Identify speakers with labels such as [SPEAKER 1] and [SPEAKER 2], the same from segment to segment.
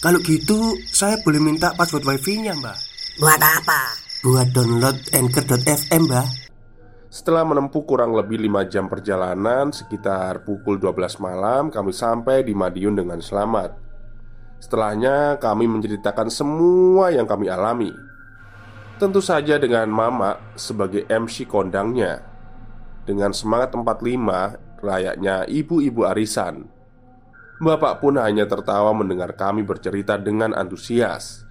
[SPEAKER 1] Kalau gitu, saya boleh minta password wifi-nya, Mbak.
[SPEAKER 2] Buat apa?
[SPEAKER 1] Buat download Anchor.fm, Mbak.
[SPEAKER 3] Setelah menempuh kurang lebih 5 jam perjalanan Sekitar pukul 12 malam Kami sampai di Madiun dengan selamat Setelahnya kami menceritakan semua yang kami alami Tentu saja dengan Mama sebagai MC kondangnya Dengan semangat 45 layaknya ibu-ibu arisan Bapak pun hanya tertawa mendengar kami bercerita dengan antusias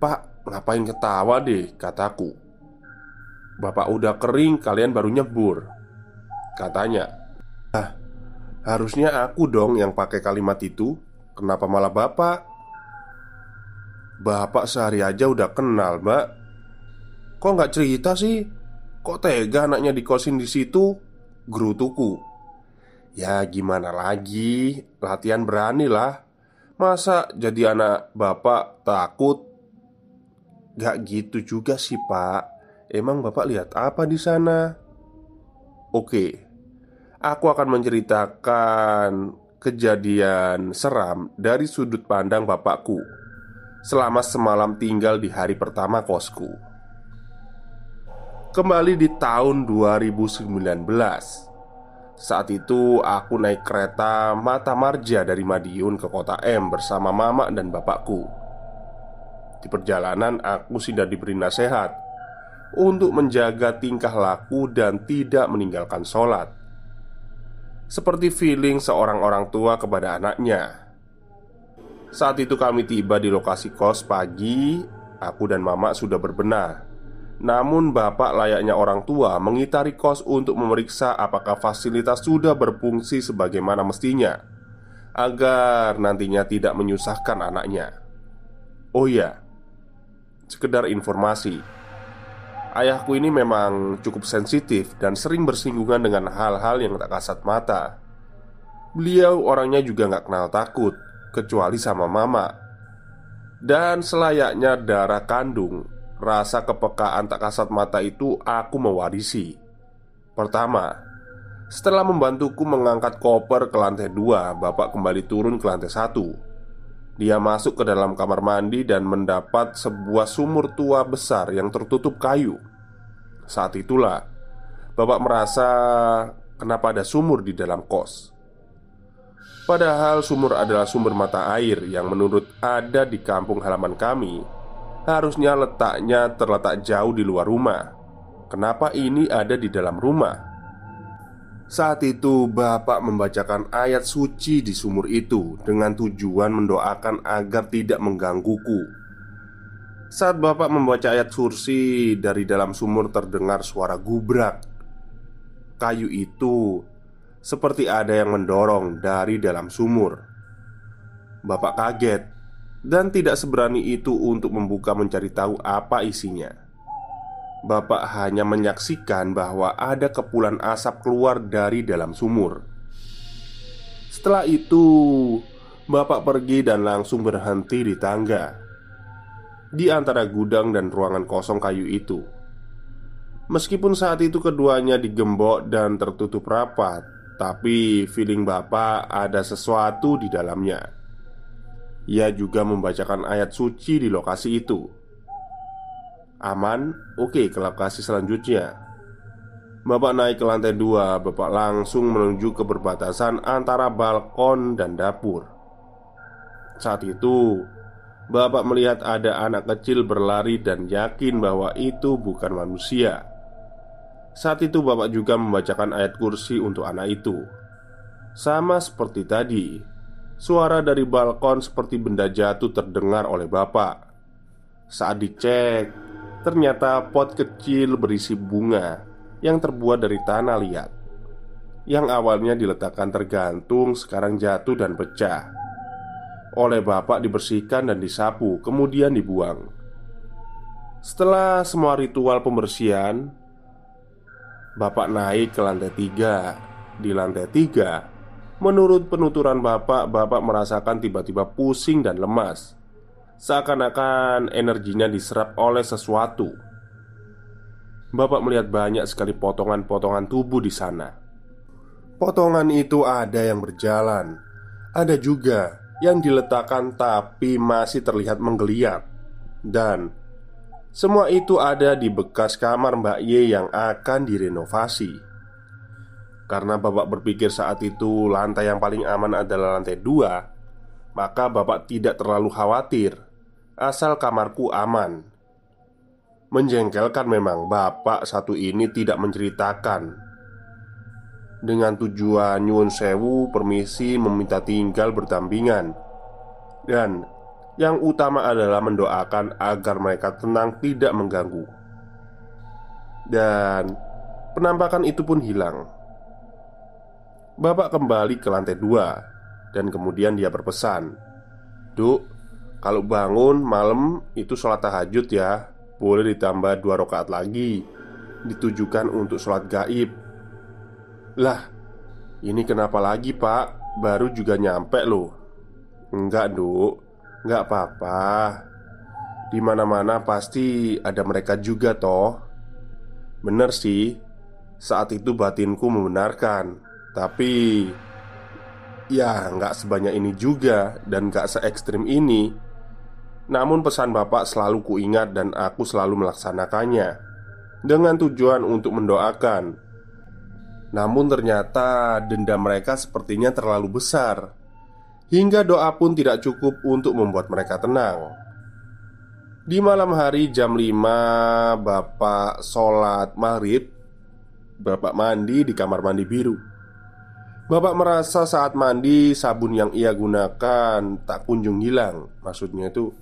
[SPEAKER 3] Pak, ngapain ketawa deh, kataku Bapak udah kering, kalian baru nyebur Katanya Ah, harusnya aku dong yang pakai kalimat itu Kenapa malah bapak? Bapak sehari aja udah kenal, mbak Kok nggak cerita sih? Kok tega anaknya dikosin di situ? Gerutuku Ya gimana lagi Latihan berani lah Masa jadi anak bapak takut? Gak gitu juga sih pak Emang Bapak lihat apa di sana? Oke, aku akan menceritakan kejadian seram dari sudut pandang bapakku selama semalam tinggal di hari pertama kosku. Kembali di tahun 2019 Saat itu aku naik kereta Mata Marja dari Madiun ke kota M bersama mama dan bapakku Di perjalanan aku sudah diberi nasihat untuk menjaga tingkah laku dan tidak meninggalkan sholat, seperti feeling seorang orang tua kepada anaknya. Saat itu kami tiba di lokasi kos pagi, aku dan mama sudah berbenah. Namun bapak layaknya orang tua mengitari kos untuk memeriksa apakah fasilitas sudah berfungsi sebagaimana mestinya Agar nantinya tidak menyusahkan anaknya Oh iya Sekedar informasi Ayahku ini memang cukup sensitif dan sering bersinggungan dengan hal-hal yang tak kasat mata. Beliau orangnya juga nggak kenal takut, kecuali sama mama. Dan selayaknya darah kandung, rasa kepekaan tak kasat mata itu aku mewarisi. Pertama, setelah membantuku mengangkat koper ke lantai dua, bapak kembali turun ke lantai satu. Dia masuk ke dalam kamar mandi dan mendapat sebuah sumur tua besar yang tertutup kayu. Saat itulah bapak merasa kenapa ada sumur di dalam kos. Padahal sumur adalah sumber mata air yang menurut ada di kampung halaman kami Harusnya letaknya terletak jauh di luar rumah. Kenapa ini ada di dalam rumah? Saat itu Bapak membacakan ayat suci di sumur itu Dengan tujuan mendoakan agar tidak menggangguku. Saat Bapak membaca ayat sursi Dari dalam sumur terdengar suara gubrak. Kayu itu Seperti ada yang mendorong dari dalam sumur. Bapak kaget Dan tidak seberani itu untuk membuka mencari tahu apa isinya Bapak hanya menyaksikan bahwa ada kepulan asap keluar dari dalam sumur. Setelah itu, Bapak pergi dan langsung berhenti di tangga di antara gudang dan ruangan kosong kayu itu. Meskipun saat itu keduanya digembok dan tertutup rapat, tapi feeling Bapak ada sesuatu di dalamnya. Ia juga membacakan ayat suci di lokasi itu. Aman, oke ke lokasi selanjutnya. Bapak naik ke lantai dua Bapak langsung menuju ke perbatasan antara balkon dan dapur. Saat itu Bapak melihat ada anak kecil berlari dan yakin bahwa itu bukan manusia. Saat itu Bapak juga membacakan ayat kursi untuk anak itu. Sama seperti tadi Suara dari balkon seperti benda jatuh terdengar oleh Bapak. Saat dicek Ternyata pot kecil berisi bunga yang terbuat dari tanah liat. Yang awalnya diletakkan tergantung sekarang jatuh dan pecah. Oleh bapak dibersihkan dan disapu kemudian dibuang. Setelah semua ritual pembersihan Bapak naik ke lantai tiga. Di lantai tiga Menurut penuturan bapak Bapak merasakan tiba-tiba pusing dan lemas Seakan-akan energinya diserap oleh sesuatu Bapak melihat banyak sekali potongan-potongan tubuh di sana. Potongan itu ada yang berjalan, ada juga yang diletakkan tapi masih terlihat menggeliat, dan semua itu ada di bekas kamar Mbak Y yang akan direnovasi. Karena Bapak berpikir saat itu lantai yang paling aman adalah lantai dua, maka Bapak tidak terlalu khawatir asal kamarku aman. Menjengkelkan memang bapak satu ini tidak menceritakan. Dengan tujuan nyun sewu permisi meminta tinggal berdampingan. Dan yang utama adalah mendoakan agar mereka tenang tidak mengganggu. Dan penampakan itu pun hilang Bapak kembali ke lantai dua Dan kemudian dia berpesan Duk, kalau bangun malam itu sholat tahajud ya. Boleh ditambah dua rakaat lagi Ditujukan untuk sholat gaib. Lah Ini kenapa lagi pak? Baru juga nyampe loh. Enggak duk. Enggak apa-apa. Di mana-mana pasti ada mereka juga toh. Bener sih Saat itu batinku membenarkan Tapi Ya nggak sebanyak ini juga Dan nggak se ekstrim ini. Namun pesan bapak selalu kuingat dan aku selalu melaksanakannya Dengan tujuan untuk mendoakan. Namun ternyata denda mereka sepertinya terlalu besar. Hingga doa pun tidak cukup untuk membuat mereka tenang. Di malam hari jam 5 Bapak sholat maghrib Bapak mandi di kamar mandi biru Bapak merasa saat mandi sabun yang ia gunakan tak kunjung hilang Maksudnya itu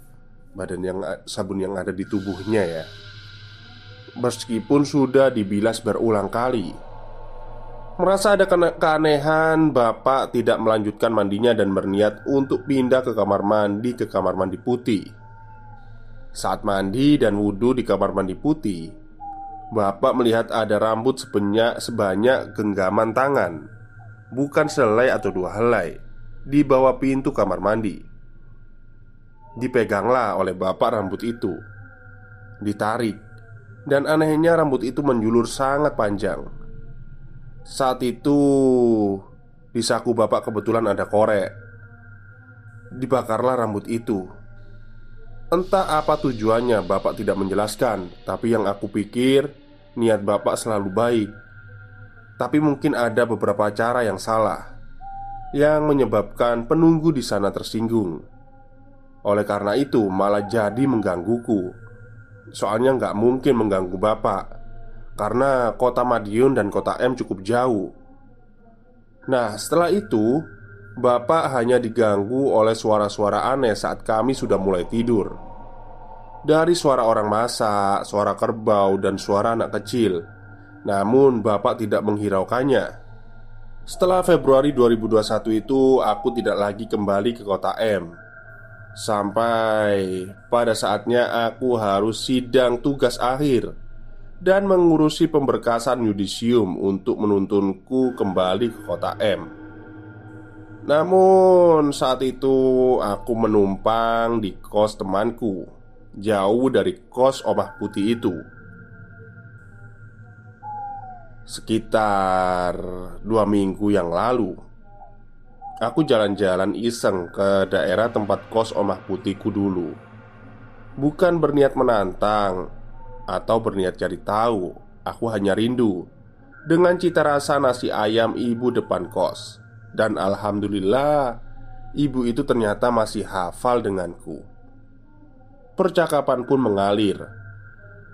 [SPEAKER 3] badan yang sabun yang ada di tubuhnya ya. Meskipun sudah dibilas berulang kali. Merasa ada keanehan, Bapak tidak melanjutkan mandinya dan berniat untuk pindah ke kamar mandi ke kamar mandi putih. Saat mandi dan wudhu di kamar mandi putih, Bapak melihat ada rambut sebanyak, sebanyak genggaman tangan Bukan selai atau dua helai. Di bawah pintu kamar mandi. Dipeganglah oleh bapak rambut itu. Ditarik. Dan anehnya rambut itu menjulur sangat panjang. Saat itu Di saku bapak kebetulan ada korek. Dibakarlah rambut itu. Entah apa tujuannya bapak tidak menjelaskan Tapi yang aku pikir Niat bapak selalu baik Tapi mungkin ada beberapa cara yang salah Yang menyebabkan penunggu di sana tersinggung. Oleh karena itu malah jadi menggangguku. Soalnya nggak mungkin mengganggu bapak Karena kota Madiun dan kota M cukup jauh. Nah setelah itu Bapak hanya diganggu oleh suara-suara aneh saat kami sudah mulai tidur. Dari suara orang masak, suara kerbau, dan suara anak kecil Namun bapak tidak menghiraukannya. Setelah Februari 2021 itu Aku tidak lagi kembali ke kota M. Sampai pada saatnya aku harus sidang tugas akhir Dan mengurusi pemberkasan yudisium untuk menuntunku kembali ke kota M. Namun saat itu aku menumpang di kos temanku Jauh dari kos omah putih itu Sekitar dua minggu yang lalu Aku jalan-jalan iseng ke daerah tempat kos omah putihku dulu. Bukan berniat menantang Atau berniat cari tahu Aku hanya rindu Dengan cita rasa nasi ayam ibu depan kos. Dan Alhamdulillah Ibu itu ternyata masih hafal denganku. Percakapan pun mengalir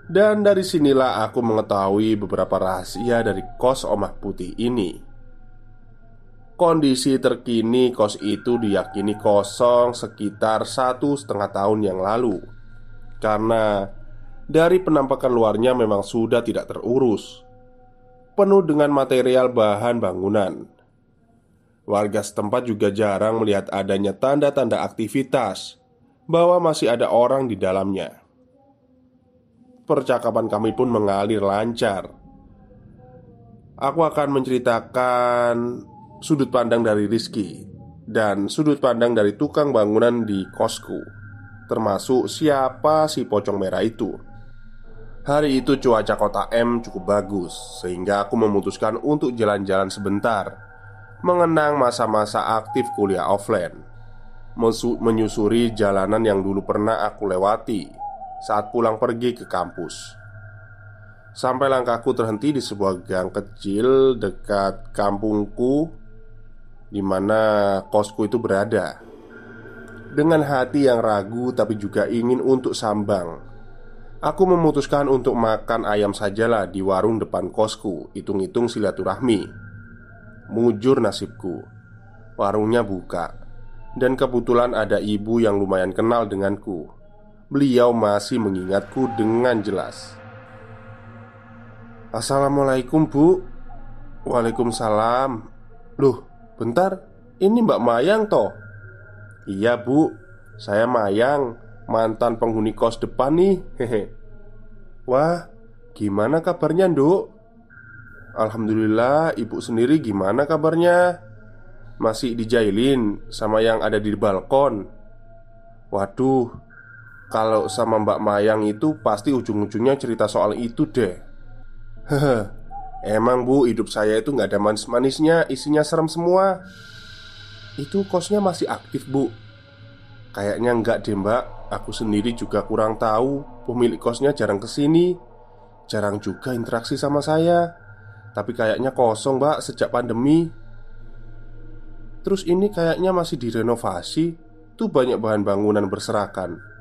[SPEAKER 3] Dan dari sinilah aku mengetahui beberapa rahasia dari kos omah putih ini Kondisi terkini kos itu diyakini kosong sekitar satu setengah tahun yang lalu Karena dari penampakan luarnya memang sudah tidak terurus penuh dengan material bahan bangunan. Warga setempat juga jarang melihat adanya tanda-tanda aktivitas bahwa masih ada orang di dalamnya. Percakapan kami pun mengalir lancar. Aku akan menceritakan sudut pandang dari Rizky dan sudut pandang dari tukang bangunan di kosku, termasuk siapa si pocong merah itu. Hari itu cuaca kota M cukup bagus, sehingga aku memutuskan untuk jalan-jalan sebentar, mengenang masa-masa aktif kuliah offline, menyusuri jalanan yang dulu pernah aku lewati saat pulang pergi ke kampus. Sampai langkahku terhenti di sebuah gang kecil dekat kampungku di mana kosku itu berada. Dengan hati yang ragu tapi juga ingin untuk sambang, aku memutuskan untuk makan ayam sajalah di warung depan kosku, hitung-hitung silaturahmi. Mujur nasibku. Warungnya buka dan kebetulan ada ibu yang lumayan kenal denganku. Beliau masih mengingatku dengan jelas. Assalamualaikum bu Waalaikumsalam Loh Bentar, ini Mbak Mayang toh? Iya bu, saya Mayang Mantan penghuni kos depan nih Hehe Wah, gimana kabarnya nduk? Alhamdulillah, ibu sendiri gimana kabarnya? Masih dijailin sama yang ada di balkon Waduh, kalau sama Mbak Mayang itu pasti ujung-ujungnya cerita soal itu deh. Hehe. Emang bu, hidup saya itu nggak ada manis-manisnya Isinya serem semua. Itu kosnya masih aktif bu. Kayaknya nggak deh mbak. Aku sendiri juga kurang tahu. Pemilik kosnya jarang ke sini Jarang juga interaksi sama saya. Tapi kayaknya kosong mbak sejak pandemi. Terus ini kayaknya masih direnovasi. Tuh banyak bahan bangunan berserakan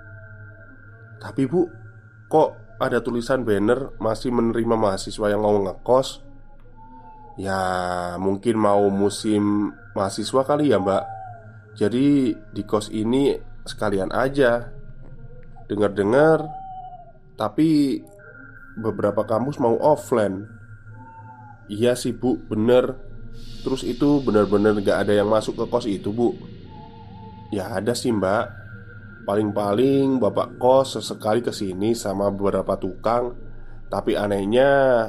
[SPEAKER 3] Tapi bu Kok ada tulisan banner masih menerima mahasiswa yang mau ngekos? Ya mungkin mau musim mahasiswa kali ya mbak. Jadi di kos ini sekalian aja. Dengar-dengar Tapi beberapa kampus mau offline. Iya sih bu, bener. Terus itu bener-bener gak ada yang masuk ke kos itu bu. Ya ada sih mbak Paling-paling bapak kos sesekali ke sini sama beberapa tukang. Tapi anehnya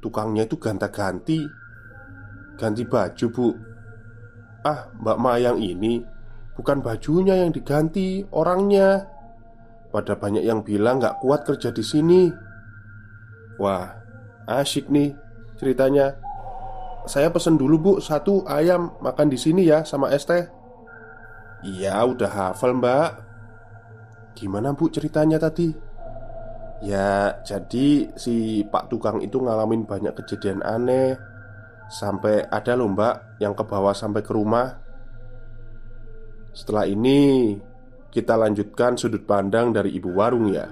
[SPEAKER 3] Tukangnya itu ganta-ganti Ganti baju bu. Ah mbak Mayang ini Bukan bajunya yang diganti Orangnya. Pada banyak yang bilang gak kuat kerja di sini. Wah Asyik nih ceritanya. Saya pesen dulu bu Satu ayam makan di sini ya Sama es teh. Iya udah hafal mbak Gimana bu ceritanya tadi? Ya jadi si pak tukang itu ngalamin banyak kejadian aneh. Sampai ada loh mbak yang ke bawah sampai ke rumah. Setelah ini kita lanjutkan sudut pandang dari ibu warung ya.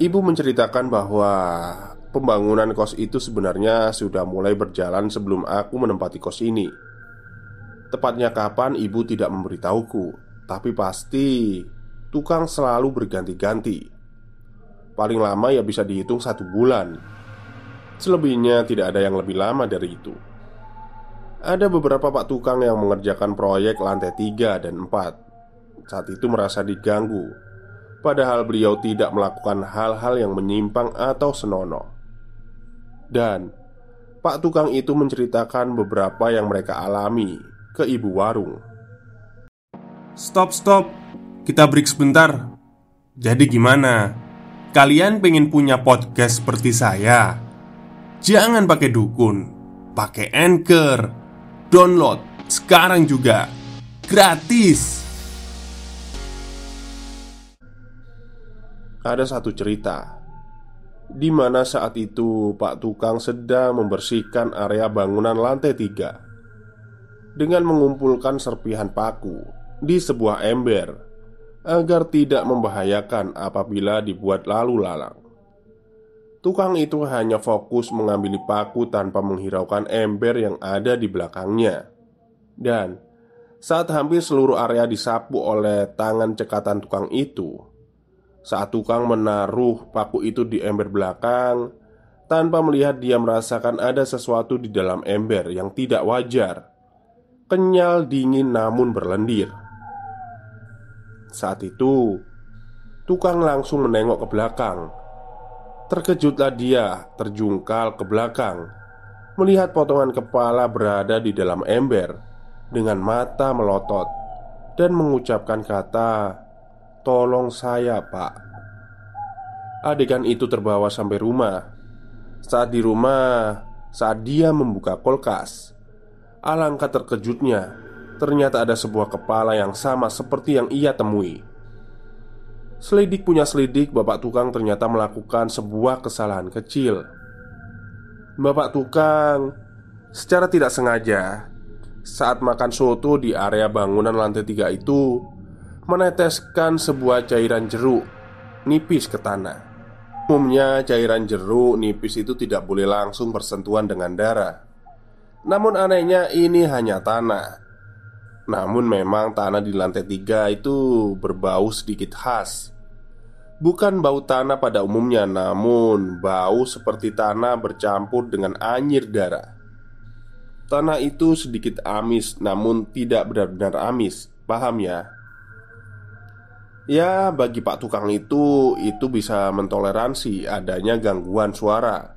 [SPEAKER 3] Ibu menceritakan bahwa pembangunan kos itu sebenarnya sudah mulai berjalan sebelum aku menempati kos ini. Tepatnya kapan ibu tidak memberitahuku tapi pasti tukang selalu berganti-ganti. Paling lama ya bisa dihitung satu bulan. Selebihnya tidak ada yang lebih lama dari itu. Ada beberapa pak tukang yang mengerjakan proyek lantai 3 dan 4 Saat itu merasa diganggu. Padahal beliau tidak melakukan hal-hal yang menyimpang atau senonoh. Dan Pak tukang itu menceritakan beberapa yang mereka alami ke ibu warung
[SPEAKER 1] Stop, stop. Kita break sebentar. Jadi gimana? Kalian pengen punya podcast seperti saya? Jangan pakai dukun, pakai Anchor. Download sekarang juga. Gratis.
[SPEAKER 3] Ada satu cerita di mana saat itu Pak Tukang sedang membersihkan area bangunan lantai tiga dengan mengumpulkan serpihan paku di sebuah ember agar tidak membahayakan apabila dibuat lalu lalang. Tukang itu hanya fokus mengambil paku tanpa menghiraukan ember yang ada di belakangnya. Dan saat hampir seluruh area disapu oleh tangan cekatan tukang itu, saat tukang menaruh paku itu di ember belakang, tanpa melihat dia merasakan ada sesuatu di dalam ember yang tidak wajar. Kenyal dingin namun berlendir. Saat itu, tukang langsung menengok ke belakang. Terkejutlah dia terjungkal ke belakang Melihat potongan kepala berada di dalam ember Dengan mata melotot Dan mengucapkan kata Tolong saya pak Adegan itu terbawa sampai rumah Saat di rumah Saat dia membuka kulkas Alangkah terkejutnya Ternyata ada sebuah kepala yang sama seperti yang ia temui Selidik punya selidik, bapak tukang ternyata melakukan sebuah kesalahan kecil. Bapak tukang secara tidak sengaja saat makan soto di area bangunan lantai tiga itu meneteskan sebuah cairan jeruk nipis ke tanah. Umumnya cairan jeruk nipis itu tidak boleh langsung bersentuhan dengan darah. Namun anehnya ini hanya tanah namun memang tanah di lantai tiga itu berbau sedikit khas. Bukan bau tanah pada umumnya Namun bau seperti tanah bercampur dengan anyir darah. Tanah itu sedikit amis Namun tidak benar-benar amis. Paham ya? Ya bagi pak tukang itu Itu bisa mentoleransi adanya gangguan suara.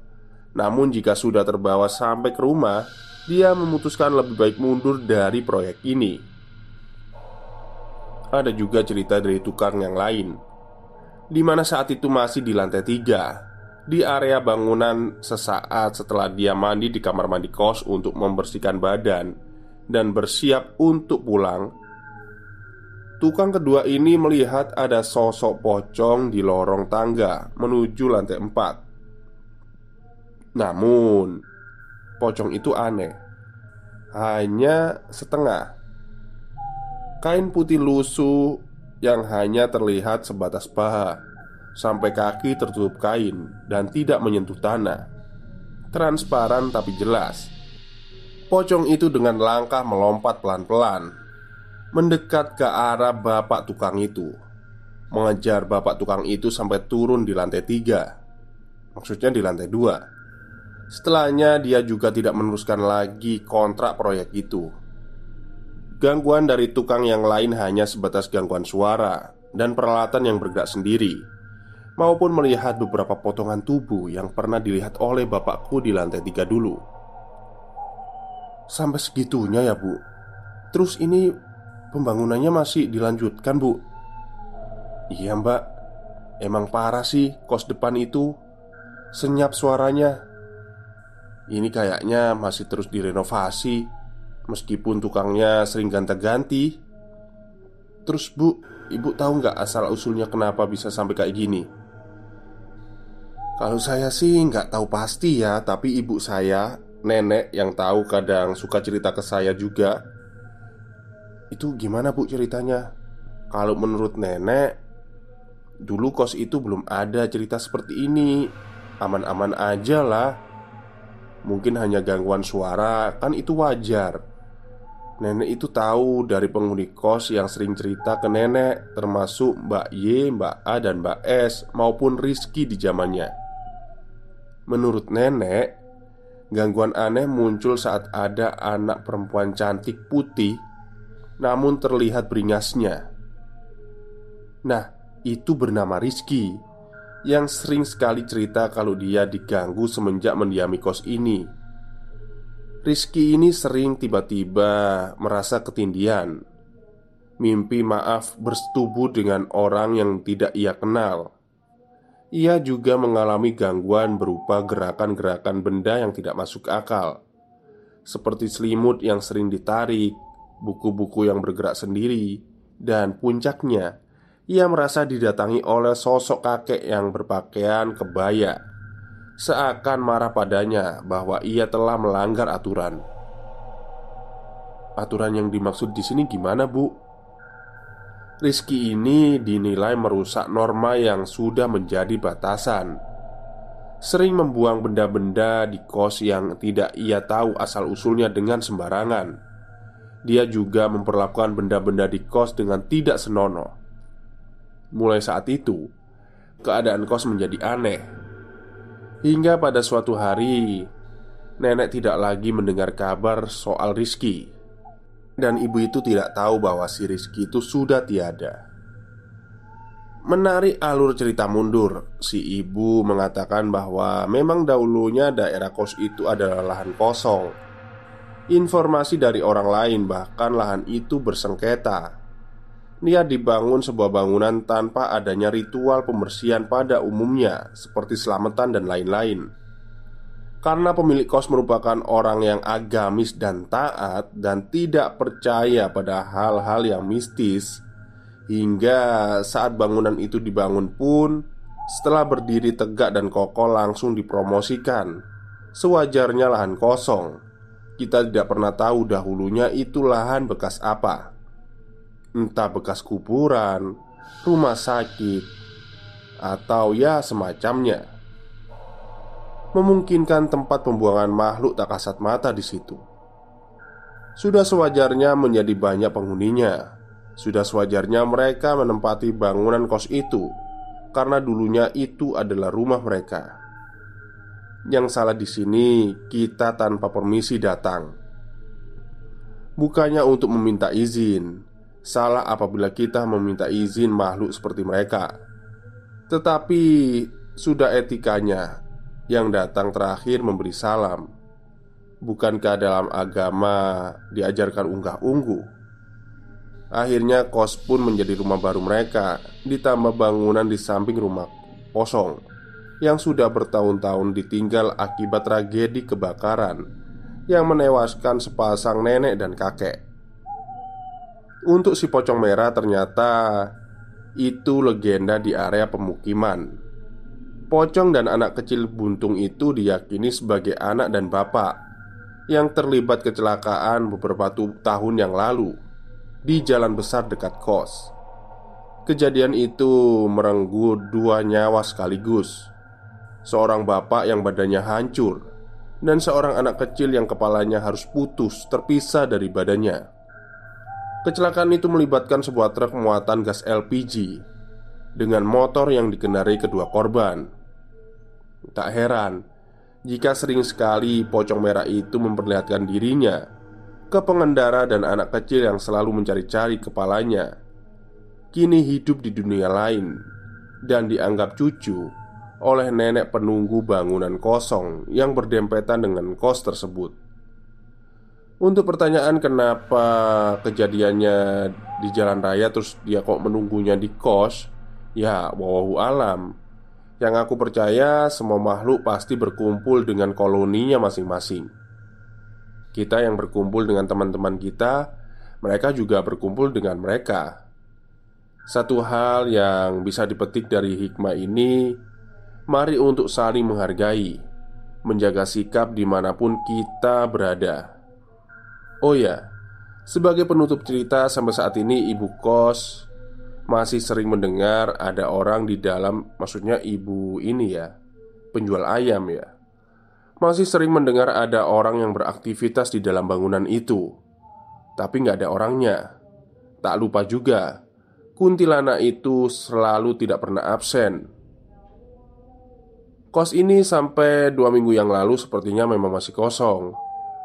[SPEAKER 3] Namun jika sudah terbawa sampai ke rumah dia memutuskan lebih baik mundur dari proyek ini. Ada juga cerita dari tukang yang lain, di mana saat itu masih di lantai tiga, di area bangunan sesaat setelah dia mandi di kamar mandi kos untuk membersihkan badan dan bersiap untuk pulang. Tukang kedua ini melihat ada sosok pocong di lorong tangga menuju lantai empat. Namun, pocong itu aneh. Hanya setengah. Kain putih lusuh yang hanya terlihat sebatas paha Sampai kaki tertutup kain dan tidak menyentuh tanah. Transparan tapi jelas. Pocong itu dengan langkah melompat pelan-pelan Mendekat ke arah bapak tukang itu Mengejar bapak tukang itu sampai turun di lantai tiga. Maksudnya di lantai dua Setelahnya dia juga tidak meneruskan lagi kontrak proyek itu. Gangguan dari tukang yang lain hanya sebatas gangguan suara Dan peralatan yang bergerak sendiri Maupun melihat beberapa potongan tubuh yang pernah dilihat oleh bapakku di lantai tiga dulu. Sampai segitunya ya bu. Terus ini pembangunannya masih dilanjutkan bu? Iya mbak. Emang parah sih kos depan itu. Senyap suaranya ini kayaknya masih terus direnovasi Meskipun tukangnya sering ganti-ganti Terus bu, ibu tahu nggak asal usulnya kenapa bisa sampai kayak gini? Kalau saya sih nggak tahu pasti ya Tapi ibu saya, nenek yang tahu kadang suka cerita ke saya juga Itu gimana bu ceritanya? Kalau menurut nenek Dulu kos itu belum ada cerita seperti ini Aman-aman aja lah Mungkin hanya gangguan suara, kan itu wajar. Nenek itu tahu dari penghuni kos yang sering cerita ke nenek, termasuk Mbak Y, Mbak A, dan Mbak S, maupun Rizky di zamannya. Menurut nenek, gangguan aneh muncul saat ada anak perempuan cantik putih, namun terlihat beringasnya. Nah, itu bernama Rizky yang sering sekali cerita kalau dia diganggu semenjak mendiami kos ini. Rizky ini sering tiba-tiba merasa ketindian, mimpi maaf bersetubuh dengan orang yang tidak ia kenal. Ia juga mengalami gangguan berupa gerakan-gerakan benda yang tidak masuk akal, seperti selimut yang sering ditarik, buku-buku yang bergerak sendiri, dan puncaknya ia merasa didatangi oleh sosok kakek yang berpakaian kebaya. Seakan marah padanya bahwa ia telah melanggar aturan. Aturan yang dimaksud di sini gimana bu? Rizky ini dinilai merusak norma yang sudah menjadi batasan. Sering membuang benda-benda di kos yang tidak ia tahu asal-usulnya dengan sembarangan. Dia juga memperlakukan benda-benda di kos dengan tidak senonoh Mulai saat itu, keadaan kos menjadi aneh. Hingga pada suatu hari Nenek tidak lagi mendengar kabar soal Rizky. Dan ibu itu tidak tahu bahwa si Rizky itu sudah tiada. Menarik alur cerita mundur Si ibu mengatakan bahwa memang dahulunya daerah kos itu adalah lahan kosong. Informasi dari orang lain bahkan lahan itu bersengketa Niat dibangun sebuah bangunan tanpa adanya ritual pembersihan pada umumnya Seperti selamatan dan lain-lain. Karena pemilik kos merupakan orang yang agamis dan taat Dan tidak percaya pada hal-hal yang mistis Hingga saat bangunan itu dibangun pun Setelah berdiri tegak dan kokoh langsung dipromosikan. Sewajarnya lahan kosong. Kita tidak pernah tahu dahulunya itu lahan bekas apa Entah bekas kuburan, rumah sakit, atau ya semacamnya. Memungkinkan tempat pembuangan makhluk tak kasat mata di situ. Sudah sewajarnya menjadi banyak penghuninya. Sudah sewajarnya mereka menempati bangunan kos itu Karena dulunya itu adalah rumah mereka. Yang salah di sini kita tanpa permisi datang. Bukannya untuk meminta izin Salah apabila kita meminta izin makhluk seperti mereka. Tetapi sudah etikanya Yang datang terakhir memberi salam. Bukankah dalam agama diajarkan unggah-ungguh? Akhirnya kos pun menjadi rumah baru mereka Ditambah bangunan di samping rumah kosong Yang sudah bertahun-tahun ditinggal akibat tragedi kebakaran Yang menewaskan sepasang nenek dan kakek untuk si pocong merah ternyata itu legenda di area pemukiman. Pocong dan anak kecil buntung itu diyakini sebagai anak dan bapak yang terlibat kecelakaan beberapa tahun yang lalu di jalan besar dekat kos. Kejadian itu merenggut dua nyawa sekaligus. Seorang bapak yang badannya hancur dan seorang anak kecil yang kepalanya harus putus terpisah dari badannya. Kecelakaan itu melibatkan sebuah truk muatan gas LPG dengan motor yang dikendarai kedua korban. Tak heran jika sering sekali pocong merah itu memperlihatkan dirinya ke pengendara dan anak kecil yang selalu mencari-cari kepalanya. Kini hidup di dunia lain dan dianggap cucu oleh nenek penunggu bangunan kosong yang berdempetan dengan kos tersebut. Untuk pertanyaan kenapa kejadiannya di jalan raya terus dia kok menunggunya di kos? Ya wawahu alam. Yang aku percaya semua makhluk pasti berkumpul dengan koloninya masing-masing. Kita yang berkumpul dengan teman-teman kita Mereka juga berkumpul dengan mereka. Satu hal yang bisa dipetik dari hikmah ini Mari untuk saling menghargai Menjaga sikap di mana pun kita berada Oh ya, sebagai penutup cerita sampai saat ini ibu kos masih sering mendengar ada orang di dalam Maksudnya ibu ini ya Penjual ayam ya. Masih sering mendengar ada orang yang beraktivitas di dalam bangunan itu Tapi nggak ada orangnya. Tak lupa juga Kuntilanak itu selalu tidak pernah absen. Kos ini sampai dua minggu yang lalu sepertinya memang masih kosong.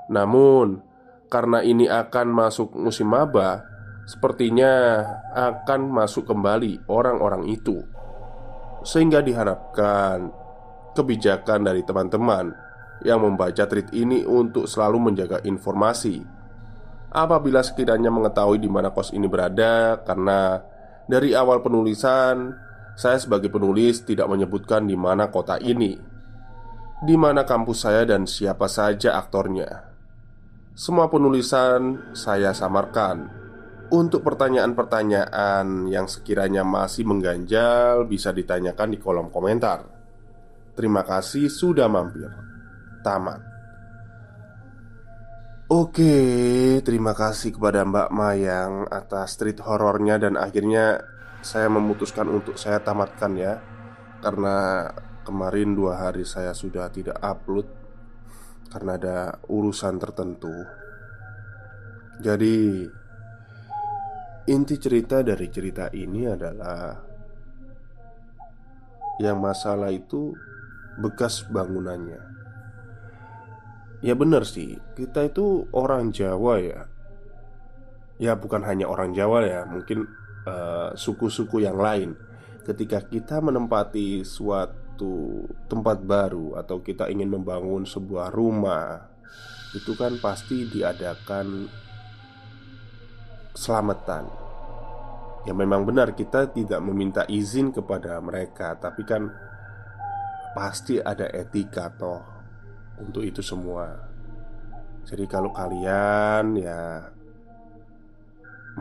[SPEAKER 3] Namun karena ini akan masuk musim maba, sepertinya akan masuk kembali orang-orang itu, sehingga diharapkan kebijakan dari teman-teman yang membaca tweet ini untuk selalu menjaga informasi. Apabila sekiranya mengetahui di mana kos ini berada, karena dari awal penulisan saya sebagai penulis tidak menyebutkan di mana kota ini, di mana kampus saya, dan siapa saja aktornya. Semua penulisan saya samarkan. Untuk pertanyaan-pertanyaan yang sekiranya masih mengganjal Bisa ditanyakan di kolom komentar. Terima kasih sudah mampir. Tamat. Oke, terima kasih kepada Mbak Mayang atas street horornya dan akhirnya saya memutuskan untuk saya tamatkan ya. Karena kemarin dua hari saya sudah tidak upload karena ada urusan tertentu. Jadi, inti cerita dari cerita ini adalah yang masalah itu bekas bangunannya. Ya benar sih, kita itu orang Jawa ya. Ya bukan hanya orang Jawa ya, mungkin eh, suku-suku uh, yang lain. Ketika kita menempati suatu tempat baru atau kita ingin membangun sebuah rumah, itu kan pasti diadakan selamatan. Ya memang benar kita tidak meminta izin kepada mereka, tapi kan pasti ada etika toh untuk itu semua. Jadi kalau kalian ya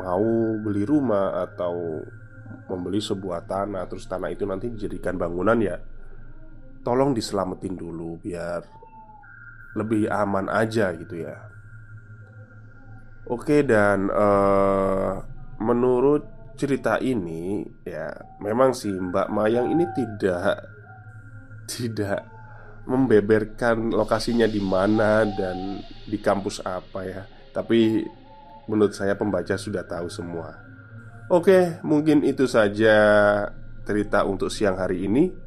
[SPEAKER 3] mau beli rumah atau membeli sebuah tanah terus tanah itu nanti dijadikan bangunan ya tolong diselamatin dulu biar lebih aman aja gitu ya. Oke dan uh, menurut cerita ini ya memang sih Mbak Mayang ini tidak tidak membeberkan lokasinya di mana dan di kampus apa ya. Tapi menurut saya pembaca sudah tahu semua. Oke, mungkin itu saja cerita untuk siang hari ini.